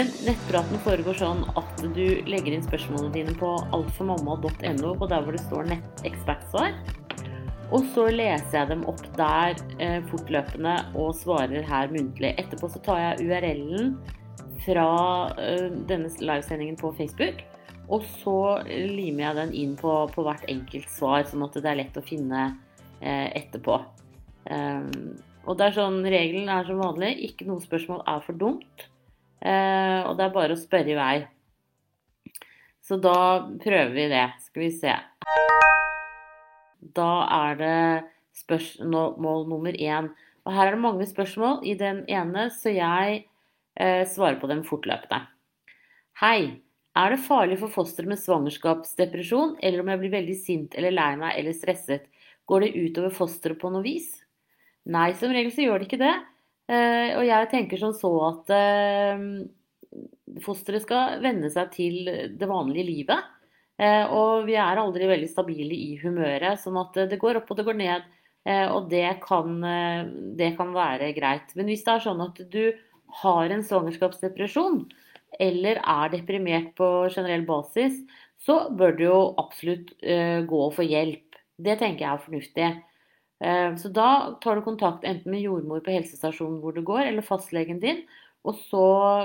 Men nettpraten foregår sånn at du legger inn spørsmålene dine på altformamma.no, og der hvor det står nettekspertsvar. Og så leser jeg dem opp der eh, fortløpende og svarer her muntlig. Etterpå så tar jeg URL-en fra eh, denne livesendingen på Facebook. Og så limer jeg den inn på, på, hvert enkelt svar, sånn at det er lett å finne eh, etterpå. Um, og det er sånn, Regelen er som vanlig ikke noe spørsmål er for dumt. Eh, og det er bare å spørre i vei. Så da prøver vi det. Skal vi se. Da er det spørsmål nummer én. Og her er det mange spørsmål i den ene, så jeg eh, svarer på dem fortløpende. Hei. Er det farlig for fosteret med svangerskapsdepresjon, eller om jeg blir veldig sint eller lei meg eller stresset? Går det utover fosteret på noe vis? Nei, som regel så gjør det ikke det. Eh, og jeg tenker sånn så at eh, fosteret skal venne seg til det vanlige livet. Eh, og vi er aldri veldig stabile i humøret, sånn at det går opp og det går ned. Og det kan, det kan være greit. Men hvis det er sånn at du har en svangerskapsdepresjon, eller er deprimert på generell basis, så bør du jo absolutt gå og få hjelp. Det tenker jeg er fornuftig. Eh, så da tar du kontakt enten med jordmor på helsestasjonen hvor du går, eller fastlegen din, og så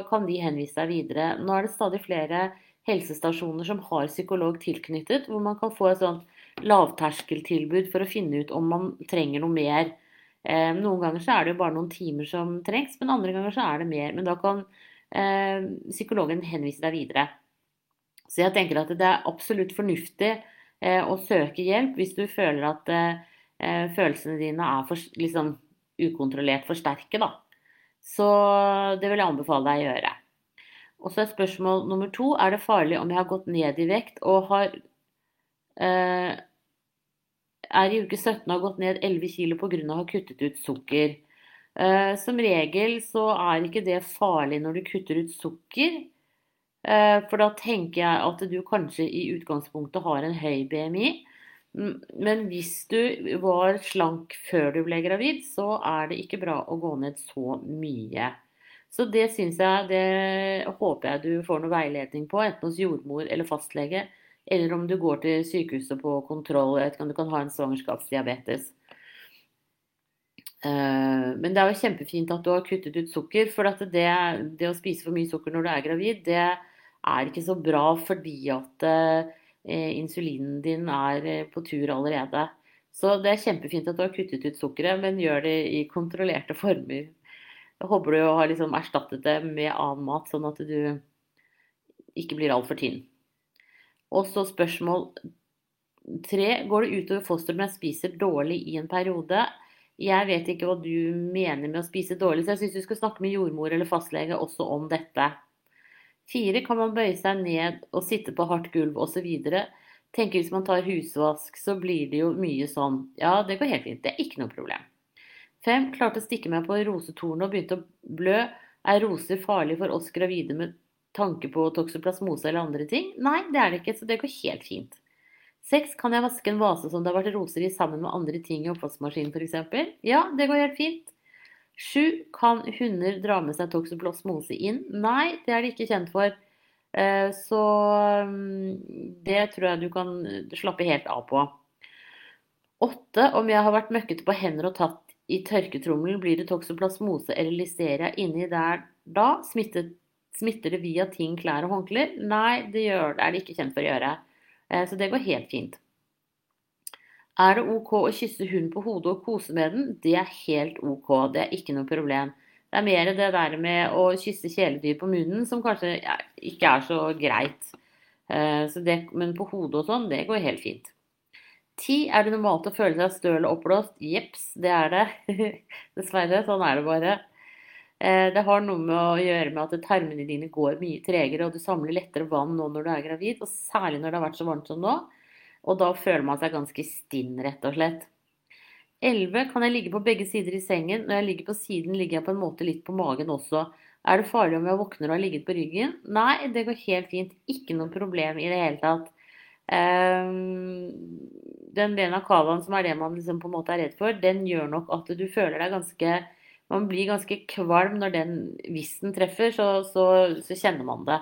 kan de henvise deg videre. Nå er det stadig flere helsestasjoner som har psykolog tilknyttet, hvor man kan få et sånt lavterskeltilbud for å finne ut om man trenger noe mer. Eh, noen ganger så er det jo bare noen timer som trengs, men andre ganger så er det mer. Men da kan eh, psykologen henvise deg videre. Så jeg tenker at det er absolutt fornuftig å søke hjelp hvis du føler at eh, følelsene dine er for, liksom, ukontrollert for sterke, da. Så det vil jeg anbefale deg å gjøre. Og så er spørsmål nummer to er det farlig om jeg har gått ned i vekt og har eh, er i uke 17 og har gått ned 11 kg pga. å ha kuttet ut sukker. Eh, som regel så er ikke det farlig når du kutter ut sukker. Eh, for da tenker jeg at du kanskje i utgangspunktet har en høy BMI. Men hvis du var slank før du ble gravid, så er det ikke bra å gå ned så mye. Så det syns jeg Det håper jeg du får noe veiledning på, enten hos jordmor eller fastlege. Eller om du går til sykehuset på kontroll. Jeg vet ikke om du kan ha en svangerskapsdiabetes. Eh, men det er jo kjempefint at du har kuttet ut sukker. For det, det, å spise for mye sukker når du er gravid, det er ikke så bra fordi at eh, insulinen din er eh, på tur allerede. Så det er kjempefint at du har kuttet ut sukkeret, men gjør det i kontrollerte former. Jeg håper du har liksom erstattet det med annen mat, sånn at du ikke blir altfor tynn. Og så spørsmål tre. Går det utover fosteret når jeg spiser dårlig i en periode? Jeg vet ikke hva du mener med å spise dårlig, så jeg syns du skal snakke med jordmor eller fastlege også om dette. Fire kan man bøye seg ned og sitte på hardt gulv osv. Tenker hvis man tar husvask, så blir det jo mye sånn. Ja, det går helt fint. Det er ikke noe problem. Fem klarte å stikke meg på rosetornet og begynte å blø. Er roser farlig for oss gravide med tanke på toksoplasmose eller andre ting? Nei, det er det ikke, så det går helt fint. Seks, kan jeg vaske en vase som det har vært roser i sammen med andre ting i oppvaskmaskinen f.eks.? Ja, det går helt fint. Sju, kan hunder dra med seg toksoplasmose inn? Nei, det er de ikke kjent for. Eh, så mm, det tror jeg du kan slappe helt av på. Åtte, om jeg har vært møkkete på hender og tatt i tørketrommelen, blir det toksoplasmose eller listeria inni der da? Smitter, smitter det via ting, klær og håndklær? Nei, det, gjør, det er det ikke kjent for å gjøre. Eh, så det går helt fint. Er det OK å kysse hunden på hodet og kose med den? Det er helt OK, det er ikke noe problem. Det er mer det der med å kysse kjæledyr på munnen som kanskje ikke er så greit. Uh, så det, men på hodet og sånn, det går helt fint. Ti, er det normalt å føle seg støl og oppblåst? Jeps, det er det. Dessverre, sånn er det bare. Uh, det har noe med å gjøre med at tarmene dine går mye tregere, og du samler lettere vann nå når du er gravid, og særlig når det har vært så varmt som nå. Og da føler man seg ganske stinn, rett og slett. 11. Kan jeg ligge på begge sider i sengen? Når jeg ligger på siden, ligger jeg på en måte litt på magen også. Er det farlig om jeg våkner og har ligget på ryggen? Nei, det går helt fint. Ikke noe problem i det hele tatt. Um, den delen av kavaen som er det man liksom på en måte er redd for, den gjør nok at du føler deg ganske Man blir ganske kvalm når den, hvis den treffer, så, så, så kjenner man det.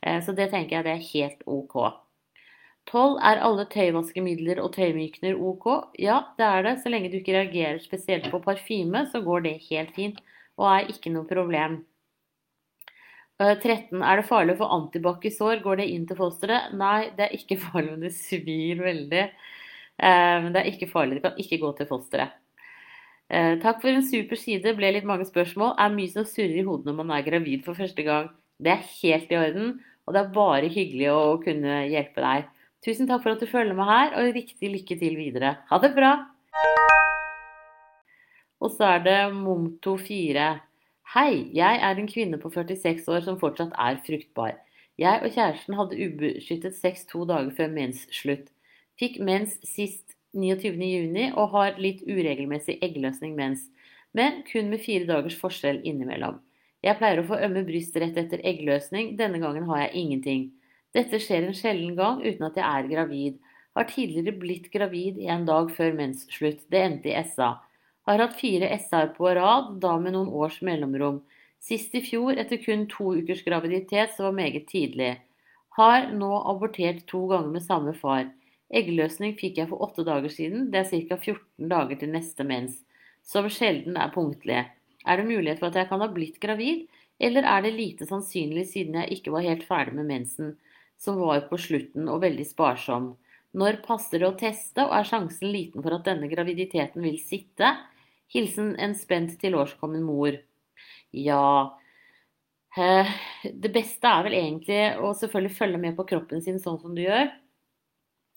Eh, så det tenker jeg det er helt OK. 12. Er alle tøyvaskemidler og tøymykner OK? Ja, det er det. Så lenge du ikke reagerer spesielt på parfyme, så går det helt fint. Og er ikke noe problem. 13. Eh, er det farlig å få antibac i sår? Går det inn til fosteret? Nei, det er ikke farlig, men det svir veldig. Men det er ikke farlig. Det kan ikke gå til fosteret. Eh, takk for en super side. Ble litt mange spørsmål. Er mye som surrer i hodet når man er gravid for første gang. Det er helt i orden, og det er bare hyggelig å kunne hjelpe deg. Tusen takk for at du følger med her, og riktig lykke til videre. Ha det bra! Og så er det Momto4. Hei, jeg er en kvinne på 46 år som fortsatt er fruktbar. Jeg og kjæresten hadde ubeskyttet sex to dager før mensslutt. Fikk mens sist 29.6 og har litt uregelmessig eggløsning mens, men kun med fire dagers forskjell innimellom. Jeg pleier å få ømme bryst rett etter eggløsning, denne gangen har jeg ingenting. Dette skjer en sjelden gang uten at jeg er gravid. Har tidligere blitt gravid en dag før mensslutt, det endte i SA. Har hatt fire SA-er på rad, da med noen års mellomrom. Sist i fjor, etter kun to ukers graviditet, så var meget tidlig. Har nå abortert to ganger med samme far. Eggløsning fikk jeg for åtte dager siden. Det er ca. 14 dager til neste mens, som sjelden er punktlig. Er det mulighet for at jeg kan ha blitt gravid, eller er det lite sannsynlig siden jeg ikke var helt ferdig med mensen, som var på slutten og veldig sparsom? Når passer det å teste, og er sjansen liten for at denne graviditeten vil sitte? Hilsen en spent tilårskommen mor. Ja eh, Det beste er vel egentlig å selvfølgelig følge med på kroppen sin sånn som du gjør.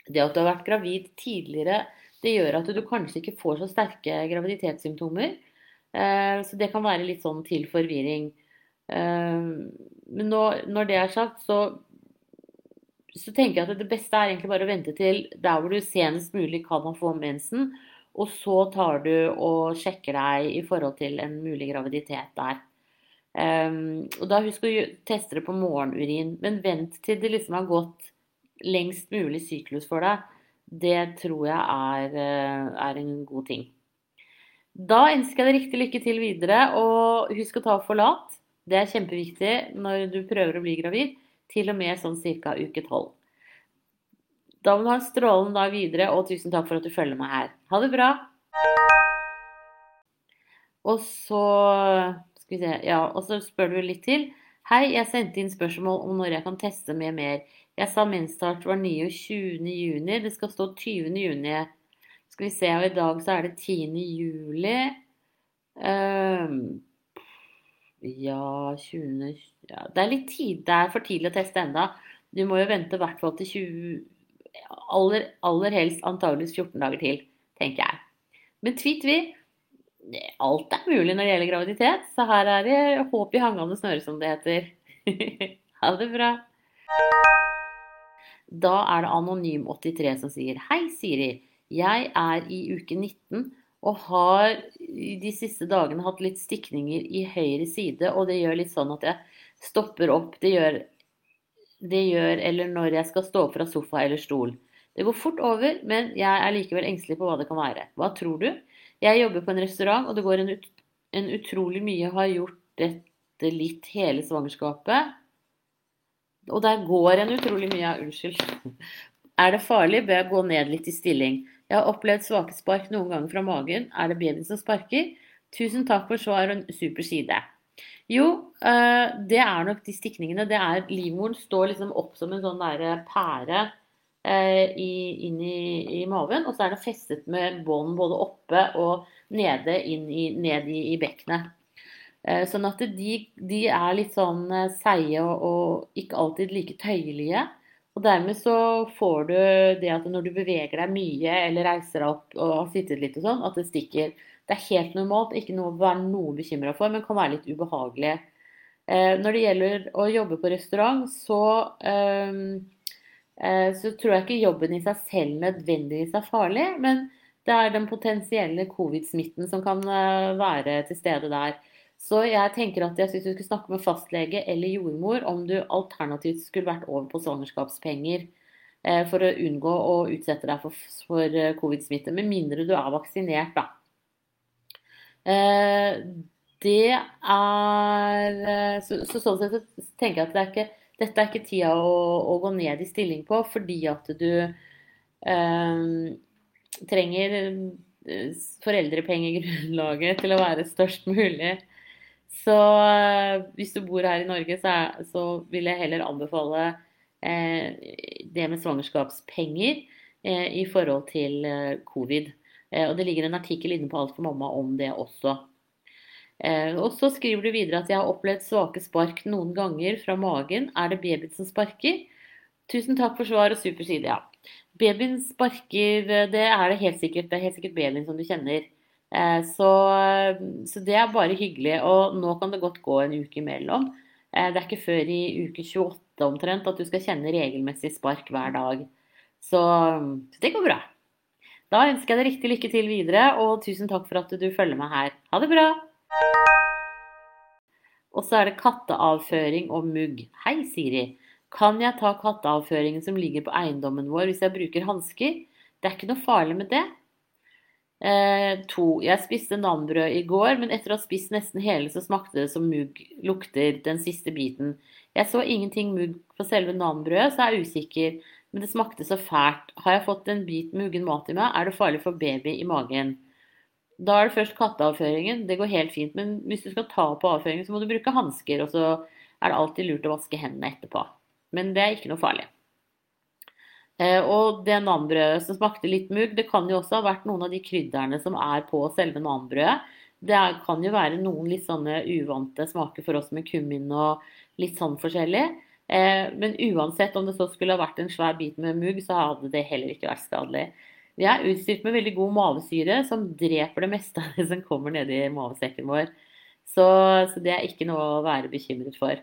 Det at du har vært gravid tidligere, det gjør at du kanskje ikke får så sterke graviditetssymptomer. Eh, så det kan være litt sånn til forvirring. Eh, men når det er sagt, så, så tenker jeg at det beste er egentlig bare å vente til der hvor du senest mulig kan få mensen. Og så tar du og sjekker deg i forhold til en mulig graviditet der. Um, og da Husk å teste det på morgenurin, men vent til det liksom har gått lengst mulig syklus for deg, det tror jeg er, eh, er, en god ting. Da ønsker jeg deg riktig lykke til videre, og husk å ta forlat. Det er kjempeviktig når du prøver å bli gravid, til og med sånn ca. uke 12. Da må du ha en strålende dag videre, og tusen takk for at du følger meg her. Ha det bra! Og så se, ja, og så spør du litt til. Hei, jeg sendte inn spørsmål om når jeg kan teste med mer. Jeg sa mensstart var 29. juni. Det skal stå 20. juni. Skal vi se, og i dag så er det 10. juli. Ja 20. Ja, det er litt tid. Det er for tidlig å teste enda. Du må jo vente i hvert fall til 20 aller, aller helst antageligvis 14 dager til, tenker jeg. Men tvi-tvi. Alt er mulig når det gjelder graviditet, så her er det håp i hangende snøre, som det heter. ha det bra. Da er det Anonym83 som sier Hei, Siri. Jeg er i uke 19 og har de siste dagene hatt litt stikninger i høyre side, og det gjør litt sånn at jeg stopper opp. Det gjør, det gjør eller når jeg skal stå opp fra sofa eller stol. Det går fort over, men jeg er likevel engstelig på hva det kan være. Hva tror du? Jeg jobber på en restaurant, og det går en, ut, en utrolig mye. Har gjort dette litt hele svangerskapet. Og der går en utrolig mye Unnskyld. Er det farlig, bør jeg gå ned litt i stilling. Jeg har opplevd svake spark noen ganger fra magen. Er det babyen som sparker? Tusen takk for svar og en super side. Jo, eh, det er nok de stikningene. Det er Livmoren står liksom opp som en sånn derre pære eh, inn i, i, maven. Og så er det festet med bånd både oppe og nede inn i, ned i, i bekkenet. Eh, sånn at de, de er litt sånn eh, seige og, og ikke alltid like tøyelige. Og dermed så får du det at når du beveger deg mye eller reiser deg opp og har sittet litt og sånn, at det stikker. Det er helt normalt, ikke noe å være noe bekymra for, men kan være litt ubehagelig. Eh, når det gjelder å jobbe på restaurant, så, så tror jeg ikke jobben i seg selv nødvendigvis er farlig, men det er den potensielle covid-smitten som kan være til stede der. Så jeg tenker at jeg syns du skulle snakke med fastlege eller jordmor om du alternativt skulle vært over på svangerskapspenger eh, for å unngå å utsette deg for, for eh, covid-smitte. Med mindre du er vaksinert, da. Eh, det er så, så sånn sett tenker jeg at det er ikke, dette er ikke tida å, å gå ned i stilling på, fordi at du eh, trenger foreldrepengegrunnlaget til å være størst mulig. Så eh, hvis du bor her i Norge, så, er, så vil jeg heller anbefale eh, det med svangerskapspenger eh, i forhold til covid. og det ligger en artikkel inne på Alt for mamma om det også. Eh, og så skriver du videre at jeg har opplevd svake spark noen ganger fra magen. Er det babyen som sparker? Tusen takk for svar og super side, ja. Babyen sparker, eh, det er det helt sikkert. Det er helt sikkert babyen som du kjenner. Eh, så, så, det er bare hyggelig. Og nå kan det godt gå en uke imellom. Det er ikke før i uke 28 omtrent at du skal kjenne regelmessig spark hver dag. Så det går bra. Da ønsker jeg deg riktig lykke til videre, og tusen takk for at du følger meg her. Ha det bra! Og så er det katteavføring og mugg. Hei, Siri. Kan jeg ta katteavføringen som ligger på eiendommen vår hvis jeg bruker hansker? Det er ikke noe farlig med det. Eh, to. Jeg spiste nanbrød i går, men etter å ha spist nesten hele, så smakte det som mugg lukter den siste biten. Jeg så ingenting mugg på selve nanbrødet, så jeg er usikker. Men det smakte så fælt. Har jeg fått en bit muggen mat i meg, er det farlig for baby i magen. Da er det først katteavføringen. Det går helt fint. Men hvis du skal ta på avføringen, så må du bruke hansker. Og så er det alltid lurt å vaske hendene etterpå. Men det er ikke noe farlig. Eh, og det nanbrødet som smakte litt mugg, det kan jo også ha vært noen av de krydderne som er på selve nanbrødet. Det kan jo være noen litt sånne uvante smaker for oss med kummin og litt sånn forskjellig. Eh, men uansett om det så skulle ha vært en svær bit med mugg, så hadde det heller ikke vært skadelig. Vi er utstyrt med veldig god mavesyre som dreper det meste av det som kommer nedi mavesekken vår. Så, så, det er ikke noe å være bekymret for.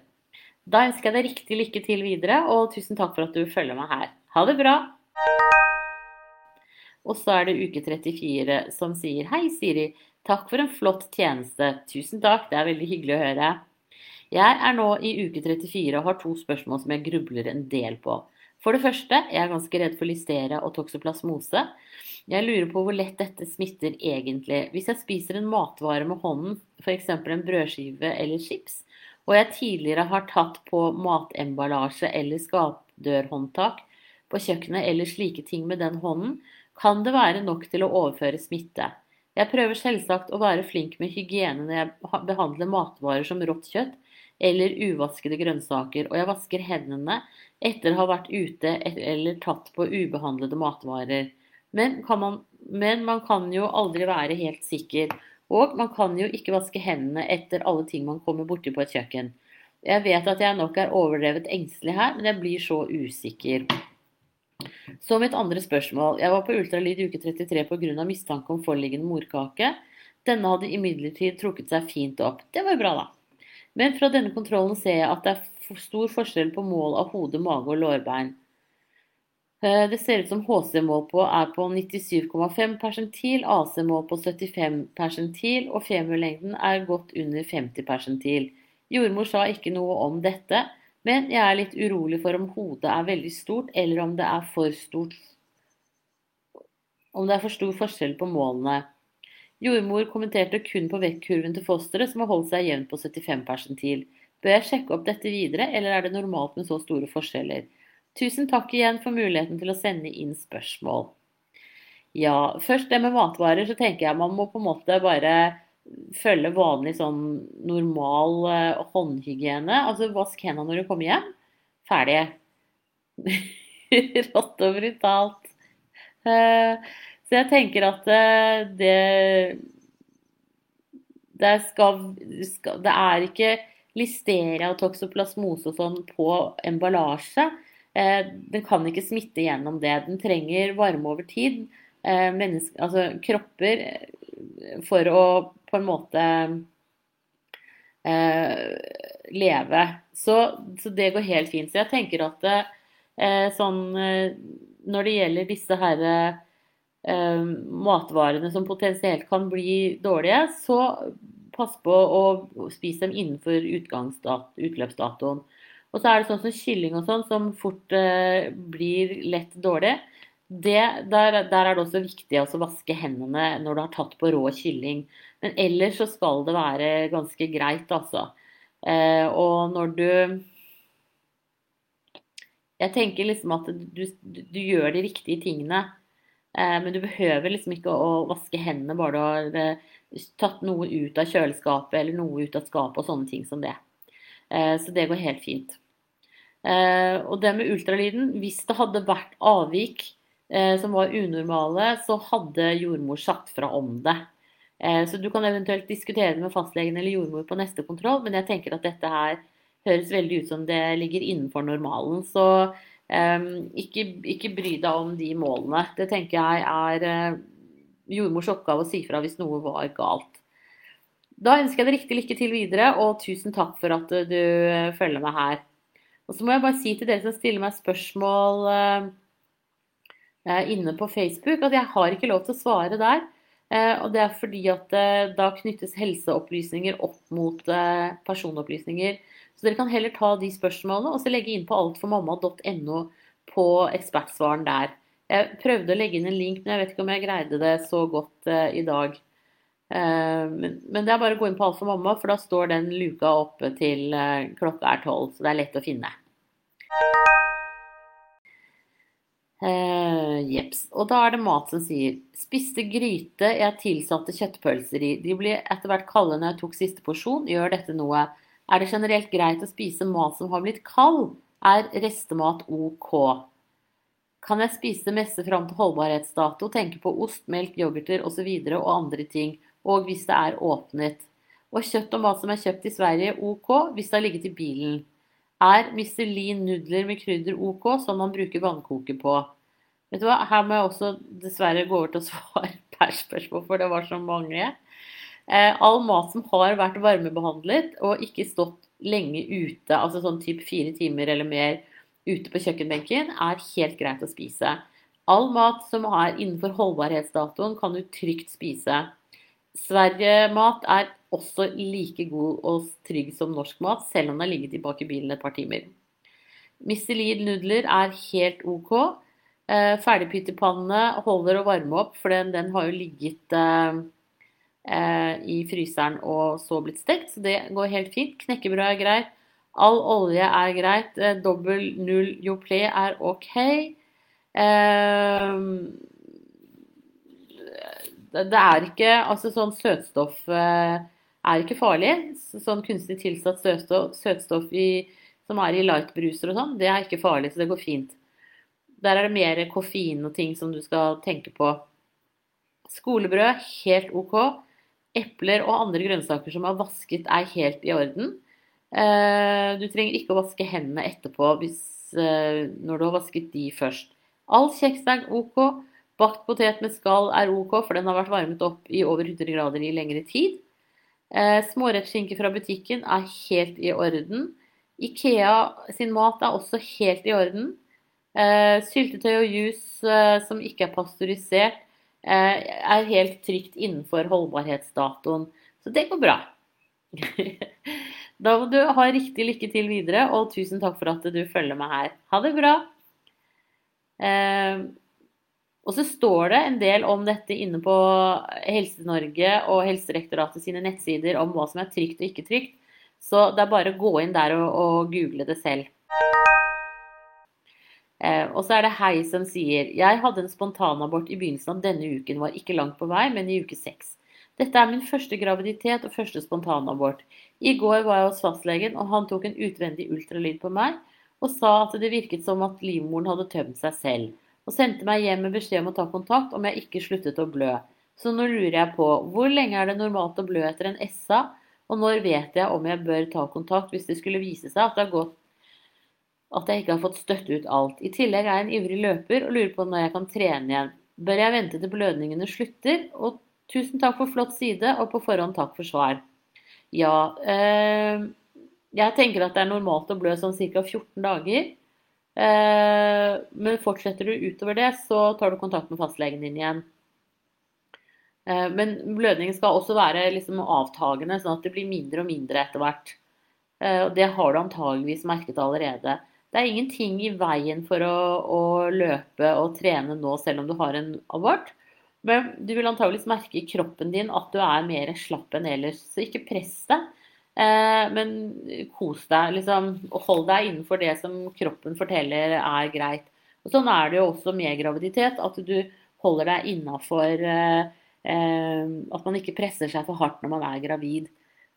Da ønsker jeg deg riktig lykke til videre, og tusen takk for at du følger meg her. Ha det bra! Og så er det uke 34 som sier Hei, Siri. Takk for en flott tjeneste. Tusen takk, det er veldig hyggelig å høre. Jeg er nå i uke 34 og har to spørsmål som jeg grubler en del på. For det første, jeg er ganske redd for listeria og toksoplasmose. Jeg lurer på hvor lett dette smitter egentlig. Hvis jeg spiser en matvare med hånden, f.eks. en brødskive eller chips, og jeg tidligere har tatt på matemballasje eller skapdørhåndtak på kjøkkenet eller slike ting med den hånden, kan det være nok til å overføre smitte. Jeg prøver selvsagt å være flink med hygiene når jeg behandler matvarer som rått kjøtt eller uvaskede grønnsaker, og jeg vasker hendene etter å ha vært ute eller tatt på ubehandlede matvarer. Men, man, men man kan jo aldri være helt sikker. Og man kan jo ikke vaske hendene etter alle ting man kommer borti på et kjøkken. Jeg vet at jeg nok er overdrevet engstelig her, men jeg blir så usikker. Så mitt andre spørsmål. Jeg var på ultralyd uke 33 pga. mistanke om foreliggende morkake. Denne hadde imidlertid trukket seg fint opp. Det var jo bra, da. Men fra denne kontrollen ser jeg at det er stor forskjell på mål av hode, mage og lårbein. Eh, det ser ut som HC-mål på er på 97,5 persentil, AC-mål på 75 persentil, og femurlengden er godt under 50 persentil. Jordmor sa ikke noe om dette, men jeg er litt urolig for om hodet er veldig stort, eller om det er for stort Om det er for stor forskjell på målene. Jordmor kommenterte kun på vektkurven til fosteret, som har holdt seg jevnt på 75 persentil. Bør jeg sjekke opp dette videre, eller er det normalt med så store forskjeller? Tusen takk igjen for muligheten til å sende inn spørsmål. Ja, først det med matvarer, så tenker jeg man må på en måte bare følge vanlig sånn normal uh, håndhygiene. Altså vask hendene når du kommer hjem. Ferdig. Rått og brutalt. Uh, så jeg tenker at uh, det det, skal, det er ikke listeria og toksoplasmose og sånn på emballasje. Eh, den kan ikke smitte gjennom det. Den trenger varme over tid. Menneske, altså kropper eh, for å på en måte leve. Så, så, det går helt fint. Så jeg tenker at sånn Når det gjelder disse her matvarene som potensielt kan bli dårlige, så pass på å spise dem innenfor utløpsdatoen. Og så er det sånn som kylling og sånn, som fort eh, blir lett dårlig. det, der, der, er det også viktig å vaske hendene når du har tatt på rå kylling. Men ellers så skal det være ganske greit, altså. Eh, og når du Jeg tenker liksom at du, du, du gjør de riktige tingene. Eh, men du behøver liksom ikke å, å vaske hendene bare du har eh, tatt noe ut av kjøleskapet eller noe ut av skapet og sånne ting som det. Eh, så det går helt fint. Eh, og det med ultralyden Hvis det hadde vært avvik Eh, som var unormale, så hadde jordmor sagt fra om det. Eh, så du kan eventuelt diskutere det med fastlegen eller jordmor på neste kontroll, men jeg tenker at dette her høres veldig ut som det ligger innenfor normalen. Så um, ikke, ikke, bry deg om de målene. Det tenker jeg er uh, jordmors oppgave å si fra hvis noe var galt. Da ønsker jeg deg riktig lykke til videre, og tusen takk for at du følger meg her. Og så må jeg bare si til dere som stiller meg spørsmål Eh, inne på Facebook at jeg har ikke lov til å svare der. Eh, og det er fordi at eh, da knyttes helseopplysninger opp mot personopplysninger. Så dere kan heller ta de spørsmålene og så legge inn på altformamma.no på ekspertsvaren der. Jeg prøvde å legge inn en link, men jeg vet ikke om jeg greide det så godt i dag. Men, det er bare å gå inn på Alt for mamma, for da står den luka oppe til klokka er tolv. Så det er lett å finne. Uh, jeps. Og da er det mat som sier Spiste gryte jeg tilsatte kjøttpølser i. De blir etter hvert kalde når jeg tok siste porsjon. Gjør dette noe? Er det generelt greit å spise mat som har blitt kald? Er restemat OK? Kan jeg spise det meste fram til holdbarhetsdato? Tenke på ost, melk, yoghurter osv. Og, så og andre ting. Og hvis det er åpnet. Og kjøtt og mat som er kjøpt i Sverige, OK hvis det har ligget i bilen. Er Michelin nudler med krydder OK, som man bruker vannkoker på? Vet du hva, Her må jeg også dessverre gå over til å svare per spørsmål, for det var så mange. Eh, all mat som har vært varmebehandlet og ikke stått lenge ute, altså sånn typ fire timer eller mer ute på kjøkkenbenken, er helt greit å spise. All mat som er innenfor holdbarhetsdatoen, kan du trygt spise. Sverige-mat er også like god og trygg som norsk mat, selv om den har ligget tilbake i bilen et par timer. Mistelid-nudler er helt OK. Ferdigpyttepannene holder å varme opp, for den, den har jo ligget eh, eh, i fryseren og så blitt stekt, så det går helt fint. Knekkebrød er greit. All olje er greit. Eh, dobbel null Yoplait er OK. Eh, det er ikke Altså sånn søtstoff eh, er ikke farlig. Sånn kunstig tilsatt søtstoff, søtstoff i, som er i lightbruser og sånn, det er ikke farlig, så det går fint. Der er det mer koffein og ting som du skal tenke på. Skolebrød helt OK. Epler og andre grønnsaker som er vasket, er helt i orden. Eh, du trenger ikke å vaske hendene etterpå hvis, eh, når du har vasket de først. All kjeks er OK. Bakt potet med skall er OK, for den har vært varmet opp i over 100 grader i lengre tid. Eh, Smårettskinke fra butikken er helt i orden. Ikea sin mat er også helt i orden. Eh, syltetøy og juice eh, som ikke er pasteurisert, eh, er helt trygt innenfor holdbarhetsdatoen. Så det går bra. da må du ha riktig lykke til videre, og tusen takk for at du følger meg her. Ha det bra! Og så står det en del om dette inne på Helse-Norge og Helsedirektoratet sine nettsider om hva som er trygt og ikke trygt. Så det er bare å gå inn der og, og google det selv. Eh, og så er det Hei som sier Jeg hadde en spontanabort i begynnelsen av denne uken, var ikke langt på vei, men i uke seks. Dette er min første graviditet og første spontanabort. I går var jeg hos fastlegen, og han tok en utvendig ultralyd på meg og sa at det virket som at livmoren hadde tømt seg selv og sendte meg hjem med beskjed om å ta kontakt om jeg ikke sluttet å blø. Så nå lurer jeg på hvor lenge er det normalt å blø etter en SA, og når vet jeg om jeg bør ta kontakt hvis det skulle vise seg at gått at jeg ikke har fått støtte ut alt. I tillegg er jeg en ivrig løper og lurer på når jeg kan trene igjen. Bør jeg vente til blødningene slutter? Og tusen takk for flott side, og på forhånd takk for svar. Ja, øh, jeg tenker at det er normalt å blø sånn ca. 14 dager. Eh, men fortsetter du utover det, så tar du kontakt med fastlegen din igjen. Eh, men blødningen skal også være liksom avtagende, sånn at det blir mindre og mindre etter hvert. Eh, det har du antageligvis merket allerede. det er ingenting i veien for å, å, løpe og trene nå selv om du har en abort. Men du vil antageligvis merke i kroppen din at du er mer slapp enn ellers. Så ikke press deg, men kos deg. Liksom, og hold deg innenfor det som kroppen forteller er greit. Og sånn er det jo også med graviditet, at du holder deg innafor eh, eh, At man ikke presser seg for hardt når man er gravid.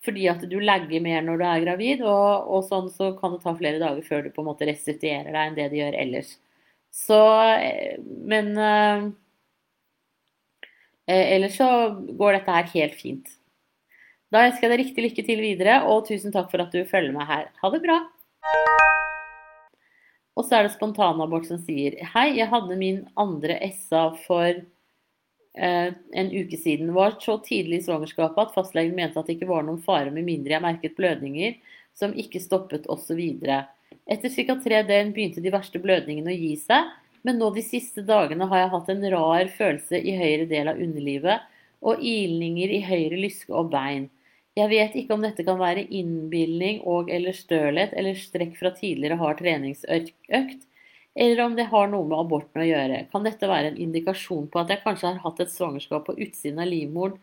Fordi at du legger mer når du er gravid, og, og, sånn så kan det ta flere dager før du på en måte restituerer deg enn det de gjør ellers. Så eh, Men eh, eh, ellers så går dette her helt fint. Da ønsker jeg deg riktig lykke til videre, og tusen takk for at du følger meg her. Ha det bra! Og så er det spontanabort som sier Hei, jeg hadde min andre SA for Eh, en uke siden var så tidlig i svangerskapet at fastlegen mente at det ikke var noen fare med mindre jeg merket blødninger som ikke stoppet osv. Etter ca. tre døgn begynte de verste blødningene å gi seg, men nå de siste dagene har jeg hatt en rar følelse i høyre del av underlivet og ilninger i høyre lyske og bein. Jeg vet ikke om dette kan være innbilning og eller stølhet eller strekk fra tidligere hard treningsøkt, eller om det har noe med aborten å gjøre. Kan dette være en indikasjon på at jeg kanskje har hatt et svangerskap på utsiden av livmoren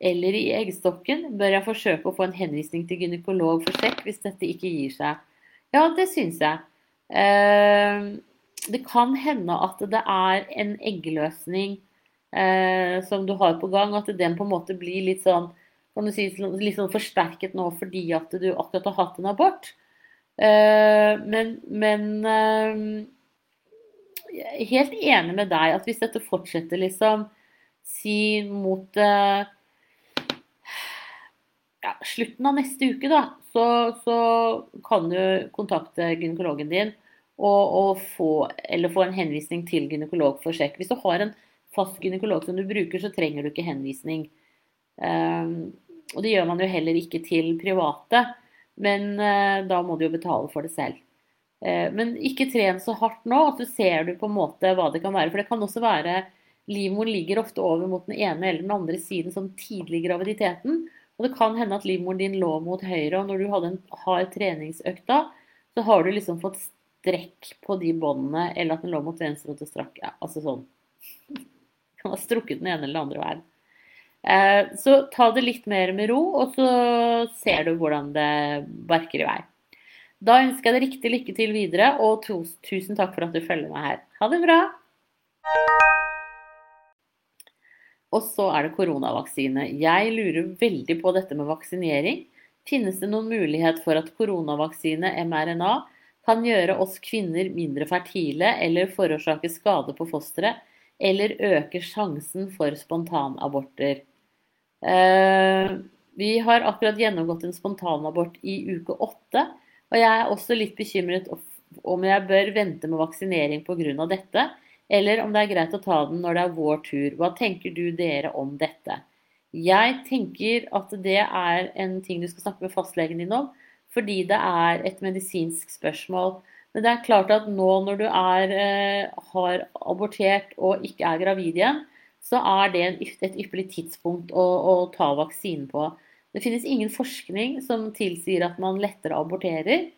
eller i eggstokken? Bør jeg forsøke å få en henvisning til gynekolog for sjekk hvis dette ikke gir seg? Ja, det syns jeg. Eh, det kan hende at det er en eggløsning eh, som du har på gang, at den på en måte blir litt sånn kan du si, litt sånn forsterket nå fordi at du akkurat har hatt en abort. Eh, men, men jeg er helt enig med deg at hvis dette fortsetter liksom si mot uh, ja, slutten av neste uke, da, så, så kan du kontakte gynekologen din og, og, få, få en henvisning til gynekolog for sjekk. Hvis du har en fast gynekolog som du bruker, så trenger du ikke henvisning. Um, og det gjør man jo heller ikke til private, men uh, da må du jo betale for det selv. Eh, men ikke tren så hardt nå, at du ser du på en måte hva det kan være. For det kan også være Livmoren ligger ofte over mot den ene eller den andre siden som tidlig i graviditeten. Og det kan hende at livmoren din lå mot høyre, og når du hadde en hard treningsøkt da, så har du liksom fått strekk på de båndene, eller at den lå mot venstre og til strakk. Ja, altså sånn. Du kan ha strukket den ene eller den andre veien. Eh, så ta det litt mer med ro, og så ser du hvordan det barker i vei. Da ønsker jeg deg riktig lykke til videre, og tusen takk for at du følger meg her. Ha det bra! Og så er det koronavaksine. Jeg lurer veldig på dette med vaksinering. Finnes det noen mulighet for at koronavaksine, mRNA, kan gjøre oss kvinner mindre fertile eller forårsake skade på fosteret, eller øke sjansen for spontanaborter? Eh, vi har akkurat gjennomgått en spontanabort i uke åtte. Og jeg er også litt bekymret om jeg bør vente med vaksinering pga. dette, eller om det er greit å ta den når det er vår tur. Hva tenker du dere om dette? Jeg tenker at det er en ting du skal snakke med fastlegen din om, fordi det er et medisinsk spørsmål. Men det er klart at nå når du er, eh, har abortert og ikke er gravid igjen, så er det et ypperlig tidspunkt å, å ta vaksinen på. Det finnes ingen forskning som tilsier at man lettere aborterer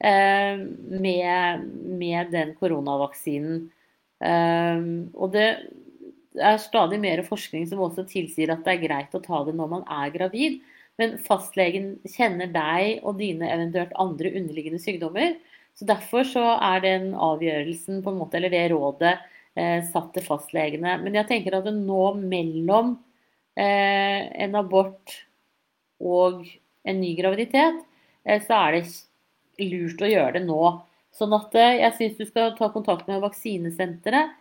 eh, med, med, den koronavaksinen. Eh, og det er stadig mer forskning som også tilsier at det er greit å ta det når man er gravid. Men fastlegen kjenner deg og dine eventuelt andre underliggende sykdommer. Så Derfor så er den avgjørelsen, på en måte, eller det rådet, satt til fastlegene. Men jeg tenker at nå mellom eh, en abort og en ny graviditet, eh, så er det lurt å gjøre det nå. Sånn at eh, jeg syns du skal ta kontakt med vaksinesenteret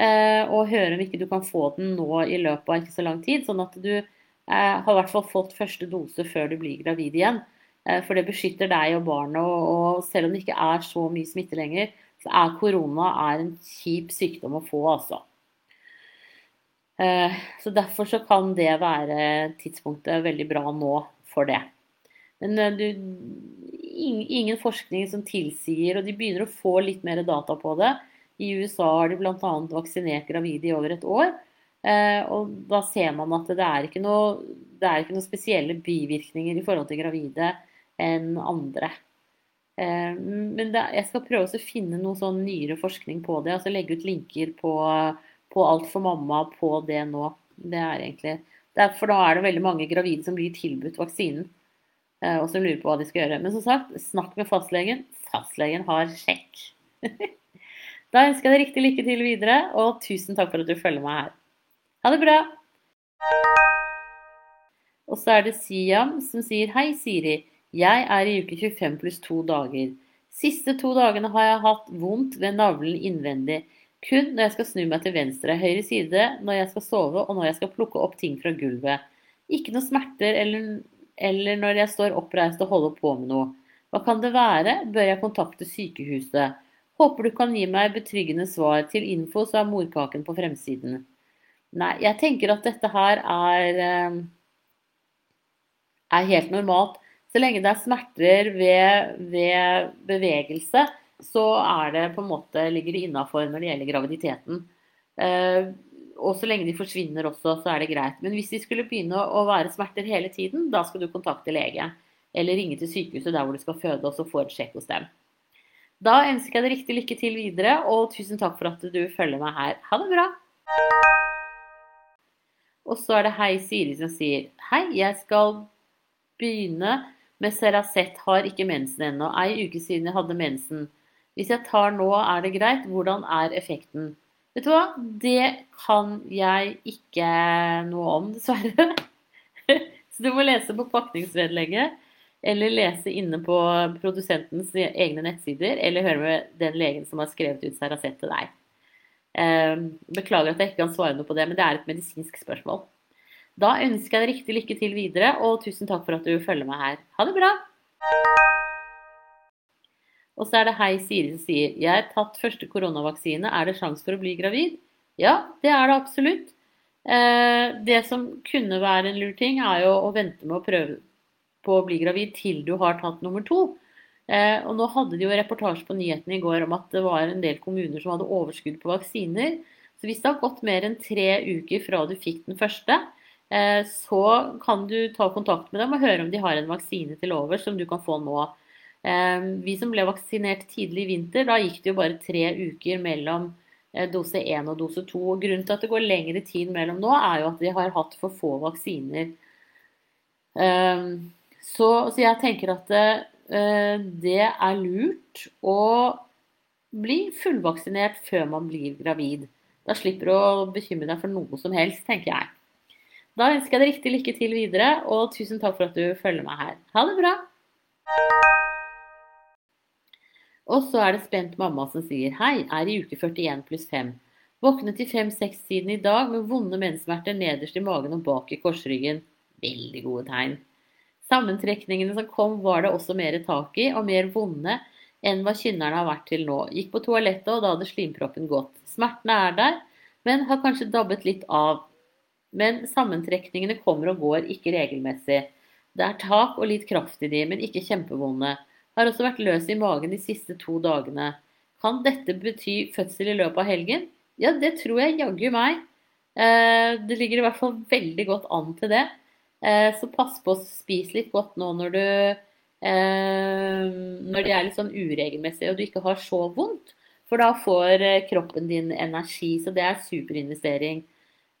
eh, og høre om ikke du kan få den nå i løpet av ikke så lang tid. Sånn at du har i hvert fall fått første dose før du blir gravid igjen. For det beskytter deg og barnet, og selv om det ikke er så mye smitte lenger, så er korona er en kjip sykdom å få, altså. Eh, så derfor så kan det være tidspunktet veldig bra nå for det. Men eh, du, ingen forskning som tilsier, og de begynner å få litt mer data på det. I USA har de bl.a. vaksinert gravide i over et år. Eh, og da ser man at det er ikke noe, er ikke noe spesielle bivirkninger i forhold til gravide enn andre. Eh, men jeg skal prøve å finne noe sånn nyere forskning på det. altså Legge ut linker på, på Alt for mamma på det nå. Det er egentlig For da er det veldig mange gravide som blir tilbudt vaksinen. Eh, og som lurer på hva de skal gjøre. Men som sagt, snakk med fastlegen. Fastlegen har sjekk. da ønsker jeg deg riktig lykke til videre, og tusen takk for at du følger meg her. Ha det bra! Og så er det Siam som sier Hei, Siri. Jeg er i uke 25 pluss to dager. Siste to dagene har jeg hatt vondt ved navlen innvendig. Kun når jeg skal snu meg til venstre, høyre side, når jeg skal sove og når jeg skal plukke opp ting fra gulvet. Ikke noe smerter eller, eller når jeg står oppreist og holder på med noe. Hva kan det være? Bør jeg kontakte sykehuset? Håper du kan gi meg betryggende svar. Til info så er morkaken på fremsiden. Nei, jeg tenker at dette her er, eh, er helt normalt. Så lenge det er smerter ved, ved bevegelse, så er det på en måte, ligger det innafor når det gjelder graviditeten. Eh, og så lenge de forsvinner også, så er det greit. Men hvis de skulle begynne å være smerter hele tiden, da skal du kontakte lege. Eller ringe til sykehuset der hvor du skal føde, og så få et sjekk hos dem. Da ønsker jeg deg riktig lykke til videre, og tusen takk for at du følger meg her. Ha det bra! Og så er det Hei Siri som sier Hei, jeg skal begynne med Ceracet har ikke mensen ennå. Ei uke siden jeg hadde mensen. Hvis jeg tar nå, er det greit? Hvordan er effekten? Vet du hva? Det kan jeg ikke noe om, dessverre. Så du må lese på pakningsvedlegget, eller lese inne på produsentens egne nettsider, eller høre med den legen som har skrevet ut Ceracet til deg. Ehm, beklager at jeg ikke kan svare noe på det, men det er et medisinsk spørsmål. Da ønsker jeg deg riktig lykke til videre, og tusen takk for at du følger meg her. Ha det bra! Og så er det Hei Siri som sier Jeg har tatt første koronavaksine. Er det sjanse for å bli gravid? Ja, det er det absolutt. Eh, det som kunne være en lur ting, er jo å vente med å prøve på å bli gravid til du har tatt nummer to. Eh, og nå hadde de jo reportasje på nyhetene i går om at det var en del kommuner som hadde overskudd på vaksiner. Så hvis det har gått mer enn tre uker fra du fikk den første, så kan du ta kontakt med dem og høre om de har en vaksine til over som du kan få nå. Eh, vi som ble vaksinert tidlig i vinter, da gikk det jo bare tre uker mellom eh, dose 1 og dose 2. Og grunnen til at det går lengre tid mellom nå, er jo at de har hatt for få vaksiner. Så, så jeg tenker at det er lurt å bli fullvaksinert før man blir gravid. Da slipper du å bekymre deg for noe som helst, tenker jeg. Da ønsker jeg deg riktig lykke til videre, og tusen takk for at du følger meg her. Ha det bra! Og så er det spent mamma som sier hei, er i uke 41 pluss 5. Våknet i 5-6-tiden i dag med vonde menssmerter nederst i magen og bak i korsryggen. Veldig gode tegn. Sammentrekningene som kom, var det også mer tak i, og mer vonde enn hva kynnerne har vært til nå. Gikk på toalettet, og da hadde slimproppen gått. Smertene er der, men har kanskje dabbet litt av. Men sammentrekningene kommer og går ikke regelmessig. Det er tak og litt kraft i de, men ikke kjempevonde. Har også vært løs i magen de siste to dagene. Kan dette bety fødsel i løpet av helgen? Ja, det tror jeg jaggu meg. Eh, det ligger i hvert fall veldig godt an til det. Eh, så pass på å spise litt godt nå når du eh, Når de er litt sånn uregelmessige og du ikke har så vondt. For da får kroppen din energi, så det er superinvestering.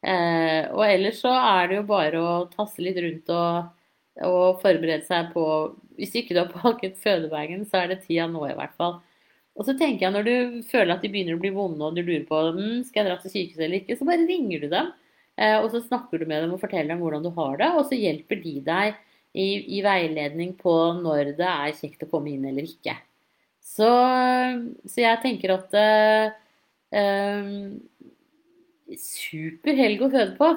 Eh, og ellers så er det jo bare å tasse litt rundt og, og forberede seg på Hvis ikke du har pakket fødebagen, så er det tida nå i hvert fall. Og så tenker jeg når du føler at de begynner å bli vonde og du lurer på mm, skal jeg dra til sykehuset eller ikke, så bare ringer du dem. Eh, og så snakker du med dem og forteller dem hvordan du har det, og så hjelper de deg i, i veiledning på når det er kjekt å komme inn eller ikke. Så, så jeg tenker at eh, eh super helg å føde på.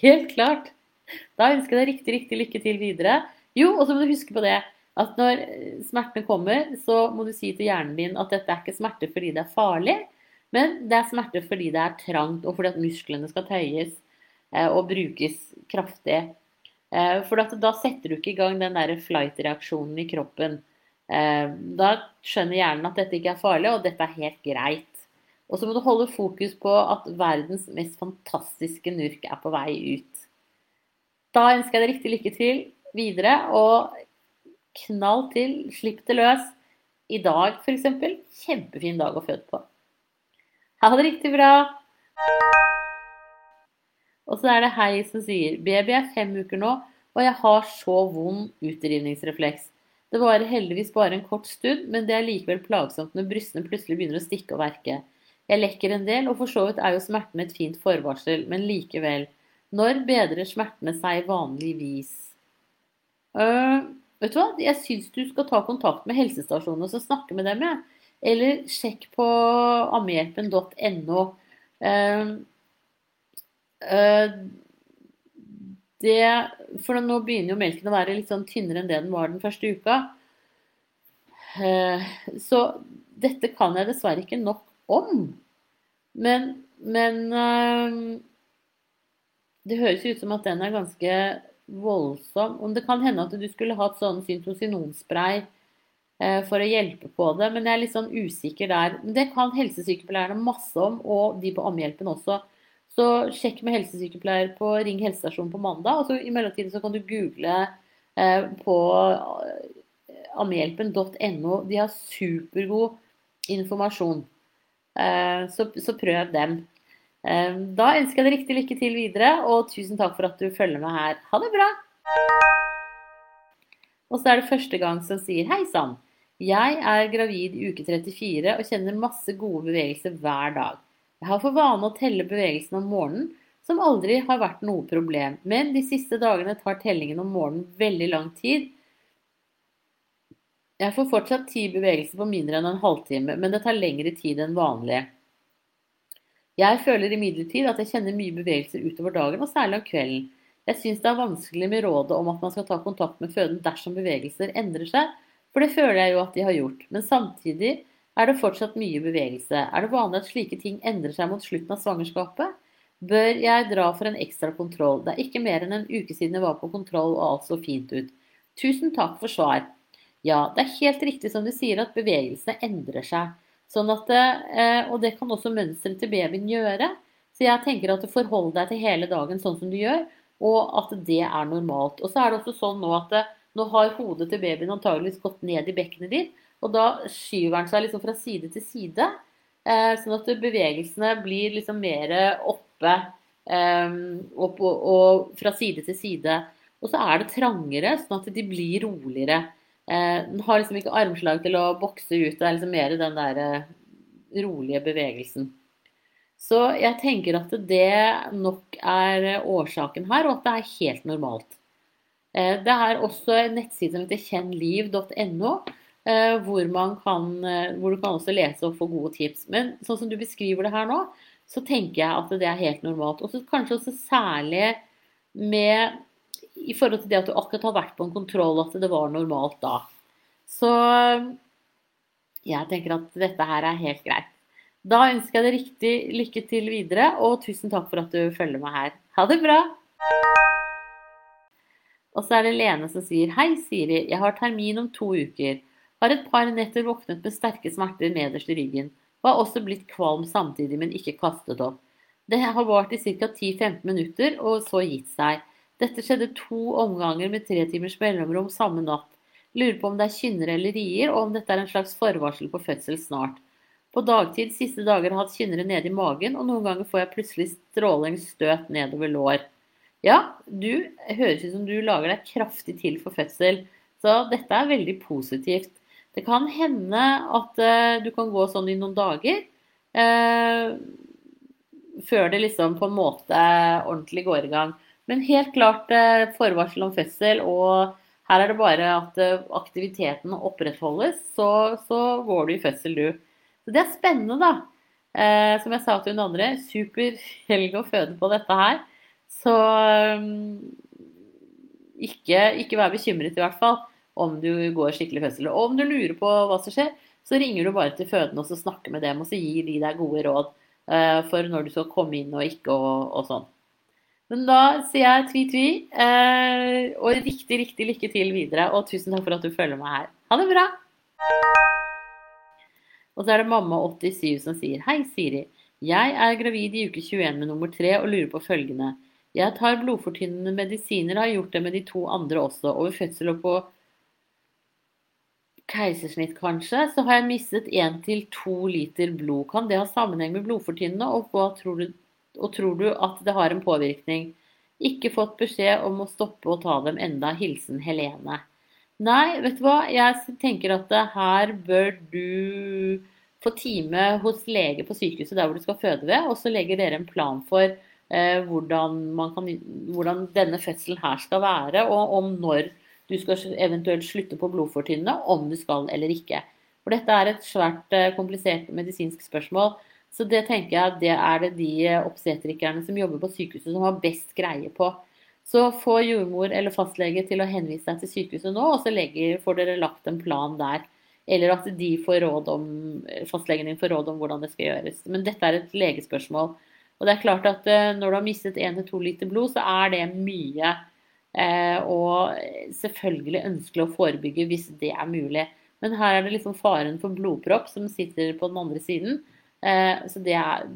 Helt klart. Da ønsker jeg deg riktig, riktig lykke til videre. Jo, og så må du huske på det at når smertene kommer, så må du si til hjernen din at dette er ikke smerte fordi det er farlig, men det er smerte fordi det er trangt, og fordi at musklene skal tøyes eh, og brukes kraftig. Eh, for da setter du ikke i gang den der flight-reaksjonen i kroppen. Eh, da skjønner hjernen at dette ikke er farlig, og dette er helt greit. Og så må du holde fokus på at verdens mest fantastiske nurk er på vei ut. Da ønsker jeg deg riktig lykke til videre, og knall til, slipp det løs. I dag, f.eks. Kjempefin dag å føde på. Ha det riktig bra! Og så er det Hei som sier baby er fem uker nå, og jeg har så vond utrivningsrefleks. Det varer heldigvis bare en kort stund, men det er likevel plagsomt når brystene plutselig begynner å stikke og verke. Jeg lekker en del, og for så vidt er jo smerten et fint forvarsel, men likevel. Når bedrer smertene seg vanligvis? Uh, vet du hva, jeg syns du skal ta kontakt med helsestasjonen og snakke med dem, jeg. Eller sjekk på ammehjelpen.no. Uh, uh, det, for nå begynner jo melken å være litt sånn tynnere enn det den var den første uka. Så dette kan jeg dessverre ikke nok om. Men, men uh, det høres ut som at den er ganske voldsom. Om det kan hende at du skulle hatt sånn syntosinonspray uh, for å hjelpe på det, men jeg er litt sånn usikker der. Men det kan helsesykepleierne masse om, og de på Ammehjelpen også. Så sjekk med helsesykepleier på Ring helsestasjonen på mandag. Og så i mellomtiden så kan du google eh, på eh, ammehjelpen.no. De har supergod informasjon. Eh, så, så, prøv dem. Eh, da ønsker jeg deg riktig lykke til videre, og tusen takk for at du følger med her. Ha det bra! Og så er det første gang som sier hei sann. Jeg er gravid i uke 34 og kjenner masse gode bevegelser hver dag. Jeg har for vane å telle bevegelsene om morgenen, som aldri har vært noe problem. Men de siste dagene tar tellingen om morgenen veldig lang tid. Jeg får fortsatt ti bevegelser på mindre enn en halvtime, men det tar lengre tid enn vanlig. Jeg føler imidlertid at jeg kjenner mye bevegelser utover dagen, og særlig om kvelden. Jeg syns det er vanskelig med rådet om at man skal ta kontakt med føden dersom bevegelser endrer seg, for det føler jeg jo at de har gjort. Men samtidig er det fortsatt mye bevegelse? Er det vanlig at slike ting endrer seg mot slutten av svangerskapet? Bør jeg dra for en ekstra kontroll? Det er ikke mer enn en uke siden jeg var på kontroll og alt så fint ut. Tusen takk for svar. Ja, det er helt riktig som du sier at bevegelsene endrer seg. Sånn at, eh, og det kan også mønsteret til babyen gjøre. Så jeg tenker at du forholder deg til hele dagen sånn som du gjør, og at det er normalt. Og så er det også sånn nå at nå har hodet til babyen antageligvis gått ned i bekkenet ditt, og da skyver den seg liksom fra side til side, eh, sånn at bevegelsene blir liksom mer oppe eh, og, fra side til side. Og så er det trangere, sånn at de blir roligere. Eh, den har liksom ikke armslag til å bokse ut, det er liksom mer den der eh, rolige bevegelsen. Så jeg tenker at det nok er årsaken her, og at det er helt normalt. Eh, det er også en nettside som heter kjennliv.no, Eh, hvor, eh, hvor, du kan også lese og få gode tips. Men sånn som du beskriver det her nå, så tenker jeg at det er helt normalt. Og så kanskje også særlig med i forhold til det at du akkurat har vært på en kontroll, at det var normalt da. Så jeg tenker at dette her er helt greit. Da ønsker jeg deg riktig lykke til videre, og tusen takk for at du følger meg her. Ha det bra! Og så er det Lene som sier Hei, Siri. Jeg har termin om to uker. Har et par netter våknet med sterke smerter nederst i ryggen, og har også blitt kvalm samtidig, men ikke kastet opp. Det har vart i ca. 10-15 minutter, og så gitt seg. Dette skjedde to omganger med tre timers mellomrom samme natt. Lurer på om det er kynner eller rier, og om dette er en slags forvarsel på fødsel snart. På dagtid siste dager har jeg hatt kynnere nede i magen, og noen ganger får jeg plutselig stråling støt nedover lår. Ja, du høres ut som du lager deg kraftig til for fødsel, så dette er veldig positivt. Det kan hende at uh, du kan gå sånn i noen dager uh, før det liksom på en måte ordentlig går i gang. Men helt klart uh, forvarsel om fødsel, og her er det bare at aktiviteten opprettholdes, så, så, går du i fødsel, du. Så det er spennende, da. som jeg sa til hun andre, super helg å føde på dette her. Så um, ikke, ikke vær bekymret, i hvert fall om du går skikkelig fødsel. Og om du lurer på hva som skjer, så ringer du bare til fødende og så snakker med dem og så gir de deg gode råd eh, for når du skal komme inn og ikke og, og sånn. Men da sier jeg tvi-tvi, eh, og riktig, riktig lykke til videre. Og tusen takk for at du følger meg her. Ha det bra! Og så er det mamma87 som sier Hei, Siri. Jeg er gravid i uke 21 med nummer 3 og lurer på følgende. Jeg tar blodfortynnende medisiner og har gjort det med de to andre også, over fødsel og på keisersnitt, kanskje, så har jeg mistet 1-2 liter blod. Kan det ha sammenheng med blodfortynnende, og, hva tror du, og tror du at det har en påvirkning? Ikke fått beskjed om å stoppe å ta dem enda. Hilsen Helene. Nei, vet du hva. Jeg tenker at her bør du få time hos lege på sykehuset der hvor du skal føde ved, og så legger dere en plan for eh, hvordan, kan, hvordan, denne fødselen her skal være, og om når du skal eventuelt slutte på blodfortynnende, om du skal eller ikke. For dette er et svært eh, komplisert medisinsk spørsmål. Så det tenker jeg det er det de obstetrikerne som jobber på sykehuset som har best greie på. Så få jordmor eller fastlege til å henvise deg til sykehuset nå, og så legger, får dere lagt en plan der. Eller at de får råd om, fastlegen din får råd om hvordan det skal gjøres. Men dette er et legespørsmål. Og det er klart at eh, når du har mistet 1-2 liter blod, så er det mye. Eh, og selvfølgelig ønskelig å forebygge hvis det er mulig. Men her er det liksom faren for blodpropp som sitter på den andre siden. Eh, så det er,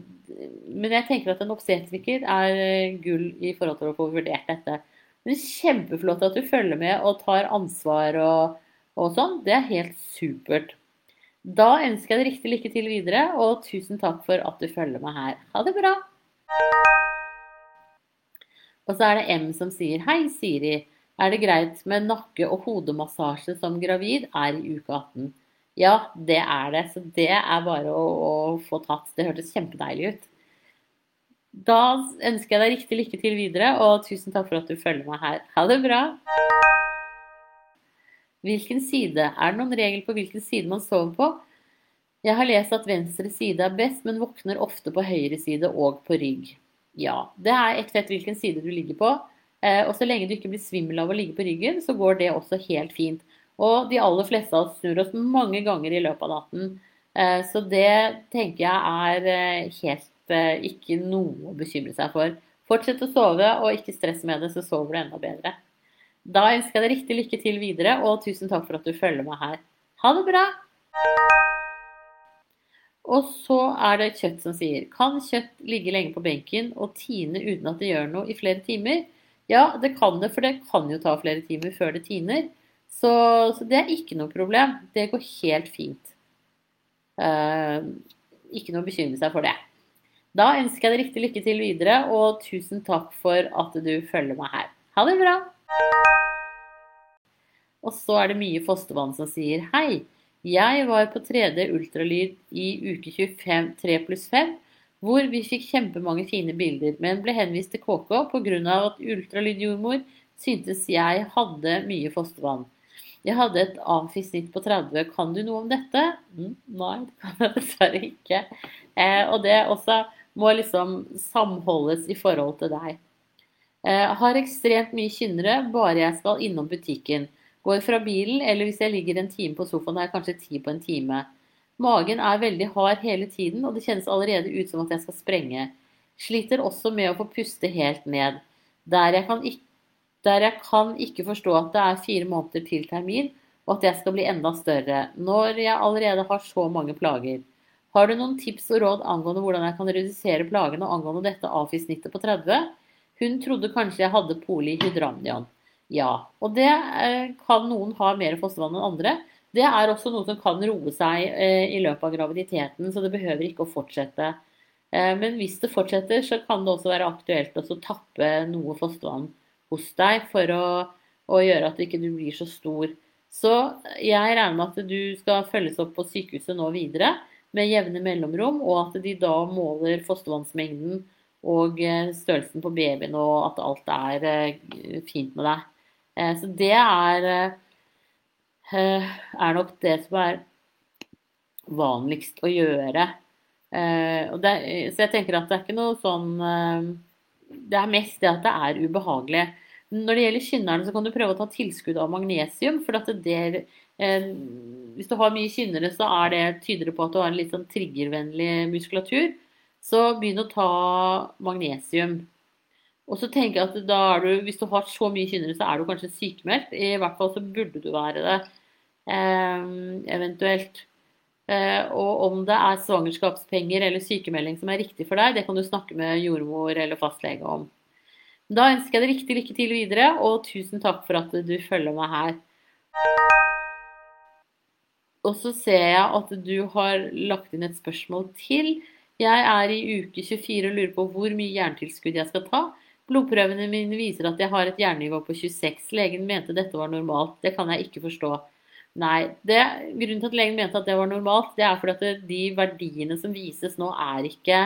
men jeg tenker at en obstetriker er eh, gull i forhold til å få vurdert dette. Det er kjempeflott at du følger med og tar ansvar og, og sånn. Det er helt supert. Da ønsker jeg deg riktig lykke til videre, og tusen takk for at du følger meg her. Ha det bra! Og så er det M som sier Hei, Siri. Er det greit med nakke- og hodemassasje som gravid? Er i uke 18. Ja, det er det. Så det er bare å, å få tatt. Det hørtes kjempedeilig ut. Da ønsker jeg deg riktig lykke til videre, og tusen takk for at du følger meg her. Ha det bra! Hvilken side? Er det noen regel på hvilken side man sover på? Jeg har lest at venstre side er best, men våkner ofte på høyre side og på rygg. Ja, det er ett fett hvilken side du ligger på. Eh, og så lenge du ikke blir svimmel av å ligge på ryggen, så går det også helt fint. Og de aller fleste av oss snur oss mange ganger i løpet av natten. Eh, så det tenker jeg er eh, helt eh, ikke noe å bekymre seg for. Fortsett å sove, og ikke stress med det, så sover du enda bedre. Da ønsker jeg deg riktig lykke til videre, og tusen takk for at du følger meg her. Ha det bra! Og så er det kjøtt som sier Kan kjøtt ligge lenge på benken og tine uten at det gjør noe i flere timer? Ja, det kan det, for det kan jo ta flere timer før det tiner. Så, så, det er ikke noe problem. Det går helt fint. Uh, ikke noe å bekymre seg for det. Da ønsker jeg deg riktig lykke til videre, og tusen takk for at du følger meg her. Ha det bra! Og så er det mye fostervann som sier hei. Jeg var på 3D ultralyd i uke 25, 3 pluss 5, hvor vi fikk kjempemange fine bilder, men ble henvist til KK pga. at ultralydjordmor syntes jeg hadde mye fostervann. Jeg hadde et amfisnitt på 30. Kan du noe om dette? Mm, nei, det kan jeg dessverre ikke. Eh, og det også må liksom samholdes i forhold til deg. Eh, har ekstremt mye kynnere bare jeg skal innom butikken. Går fra bilen, eller hvis jeg ligger en time på sofaen, har jeg kanskje ti på en time. Magen er veldig hard hele tiden, og det kjennes allerede ut som at jeg skal sprenge. Sliter også med å få puste helt ned. Der jeg kan ikke der jeg kan ikke forstå at det er fire måneder til termin, og at jeg skal bli enda større, når jeg allerede har så mange plager. Har du noen tips og råd angående hvordan jeg kan redusere plagene angående dette AFI-snittet på 30? Hun trodde kanskje jeg hadde polyhydramnion. Ja, og det eh, kan noen ha mer fostervann enn andre. Det er også noe som kan roe seg eh, i løpet av graviditeten, så det behøver ikke å fortsette. Eh, men hvis det fortsetter, så kan det også være aktuelt å tappe noe fostervann hos deg for å, å gjøre at du ikke blir så stor. Så jeg regner med at du skal følges opp på sykehuset nå videre med jevne mellomrom, og at de da måler fostervannsmengden og eh, størrelsen på babyen, og at alt er eh, fint med deg. Eh, så det er, er nok det som er vanligst å gjøre. Så jeg tenker at det er ikke noe sånn det er mest det at det er ubehagelig. Når det gjelder kynnerne, så kan du prøve å ta tilskudd av magnesium. for at det der, eh, Hvis du har mye kynnere, så er det tyder på at du har en litt sånn triggervennlig muskulatur. Så begynn å ta magnesium. Og så tenker jeg at da er du, Hvis du har så mye kynnere, så er du kanskje sykemeldt. I hvert fall så burde du være det. Eh, eventuelt. Eh, og om det er svangerskapspenger eller sykemelding som er riktig for deg, det kan du snakke med jordmor eller fastlege om. Da ønsker jeg deg riktig lykke til videre, og tusen takk for at du følger meg her. Og så ser jeg at du har lagt inn et spørsmål til. Jeg er i uke 24 og lurer på hvor mye jerntilskudd jeg skal ta. Blodprøvene mine viser at jeg har et jernnivå på 26. Legen mente dette var normalt. Det kan jeg ikke forstå. Nei, det, grunnen til at legen mente at det var normalt, det er fordi at de verdiene som vises nå, er ikke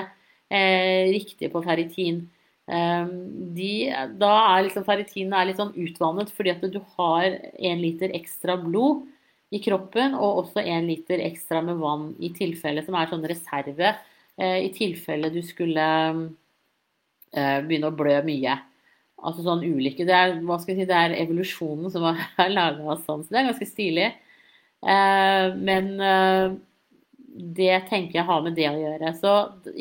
eh, riktige på ferritin. Eh, de, da er liksom ferritinen er litt sånn utvannet fordi at du har én liter ekstra blod i kroppen, og også én liter ekstra med vann i tilfelle, som er sånn reserve eh, i tilfelle du skulle eh, begynne å blø mye. Altså sånn ulike Det er, hva skal si, det er evolusjonen som har laga sånn, så det er ganske stilig. Eh, men eh, det tenker jeg har med det å gjøre. Så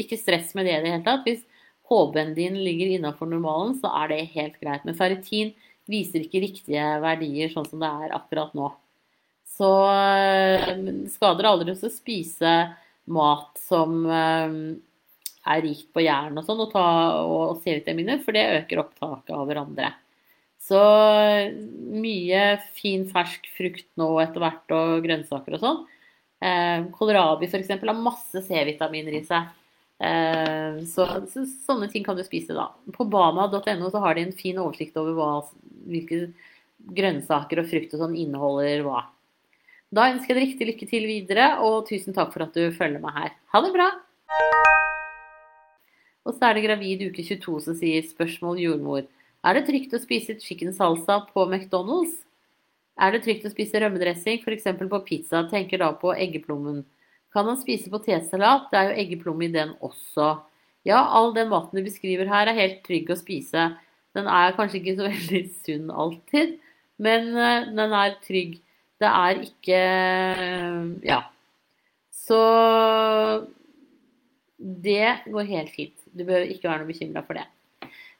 ikke stress med det i det hele tatt. Hvis HB-en din ligger innafor normalen, så er det helt greit. Men ferritin viser ikke riktige verdier sånn som det er akkurat nå. Så eh, skader aldri å spise mat som eh, er rikt på jern og sånn, og, og C-vitaminer, for det øker opptaket av hverandre. Så mye fin, fersk frukt nå etter hvert, og grønnsaker og sånn. Eh, kålrabi f.eks. har masse C-vitaminer i seg. Eh, så, så, sånne ting kan du spise da. På bama.no så har de en fin oversikt over hva, hvilke grønnsaker og frukt og sånn inneholder hva. Da ønsker jeg deg riktig lykke til videre, og tusen takk for at du følger meg her. Ha det bra! Og så er det gravid uke 22 som sier spørsmål jordmor. Er det trygt å spise chicken salsa på McDonald's? Er det trygt å spise rømmedressing, f.eks. på pizza? Tenker da på eggeplommen. Kan man spise potetsalat? Det er jo eggeplomme i den også. Ja, all den maten du beskriver her er helt trygg å spise. Den er kanskje ikke så veldig sunn alltid, men eh, den er trygg. Det er ikke Ja. Så det går helt fint. Du behøver ikke være noe bekymra for det.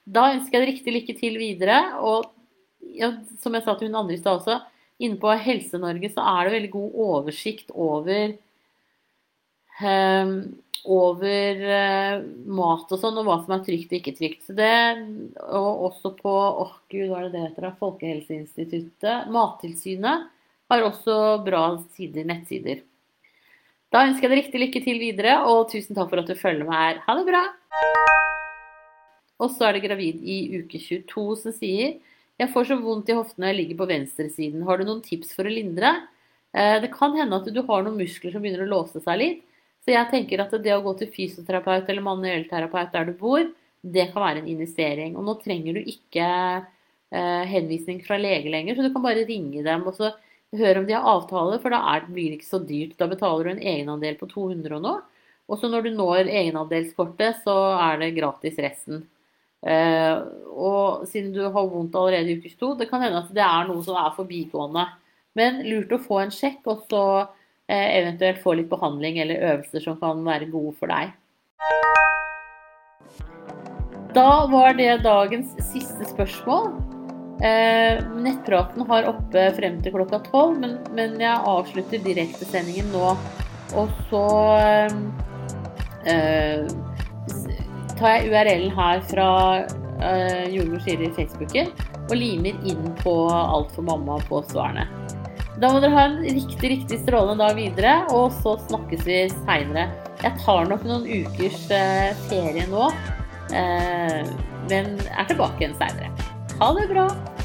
Da ønsker jeg deg riktig lykke til videre. Og ja, som jeg sa til hun andre i stad også, inne på Helse-Norge så er det veldig god oversikt over um, over uh, mat og sånn, og hva som er trygt og ikke trygt. Så det, og også på åh gud, hva er det det heter, Folkehelseinstituttet, Mattilsynet, har også bra sider, nettsider. Da ønsker jeg deg riktig lykke til videre, og tusen takk for at du følger meg her. Ha det bra! Og så er det gravid i uke 22 som sier jeg får så vondt i hoftene når jeg ligger på venstresiden. Har du noen tips for å lindre? Eh, det kan hende at du har noen muskler som begynner å låse seg litt. Så jeg tenker at det å gå til fysioterapeut eller manuellterapeut der du bor, det kan være en investering. Og nå trenger du ikke eh, henvisning fra lege lenger, så du kan bare ringe dem og så høre om de har avtale, for da er, blir det ikke så dyrt. Da betaler du en egenandel på 200 og noe. Og så når du når egenandelskortet, så er det gratis resten. Eh, og siden du har vondt allerede i ukes to, det kan hende at det er noe som er forbigående. Men lurt å få en sjekk, og så Eh, eventuelt få litt behandling eller øvelser som kan være gode for deg. Da var det dagens siste spørsmål. Eh, nettpraten har oppe frem til klokka tolv, men, men, jeg avslutter direktesendingen nå. Og så eh, tar jeg URL-en her fra eh, Jordmor sier i Facebooken og limer inn på Alt for mamma på svarene. Da må dere ha en riktig, riktig strålende dag videre, og så snakkes vi seinere. Jeg tar nok noen ukers eh, ferie nå, eh, men er tilbake igjen seinere. Ha det bra!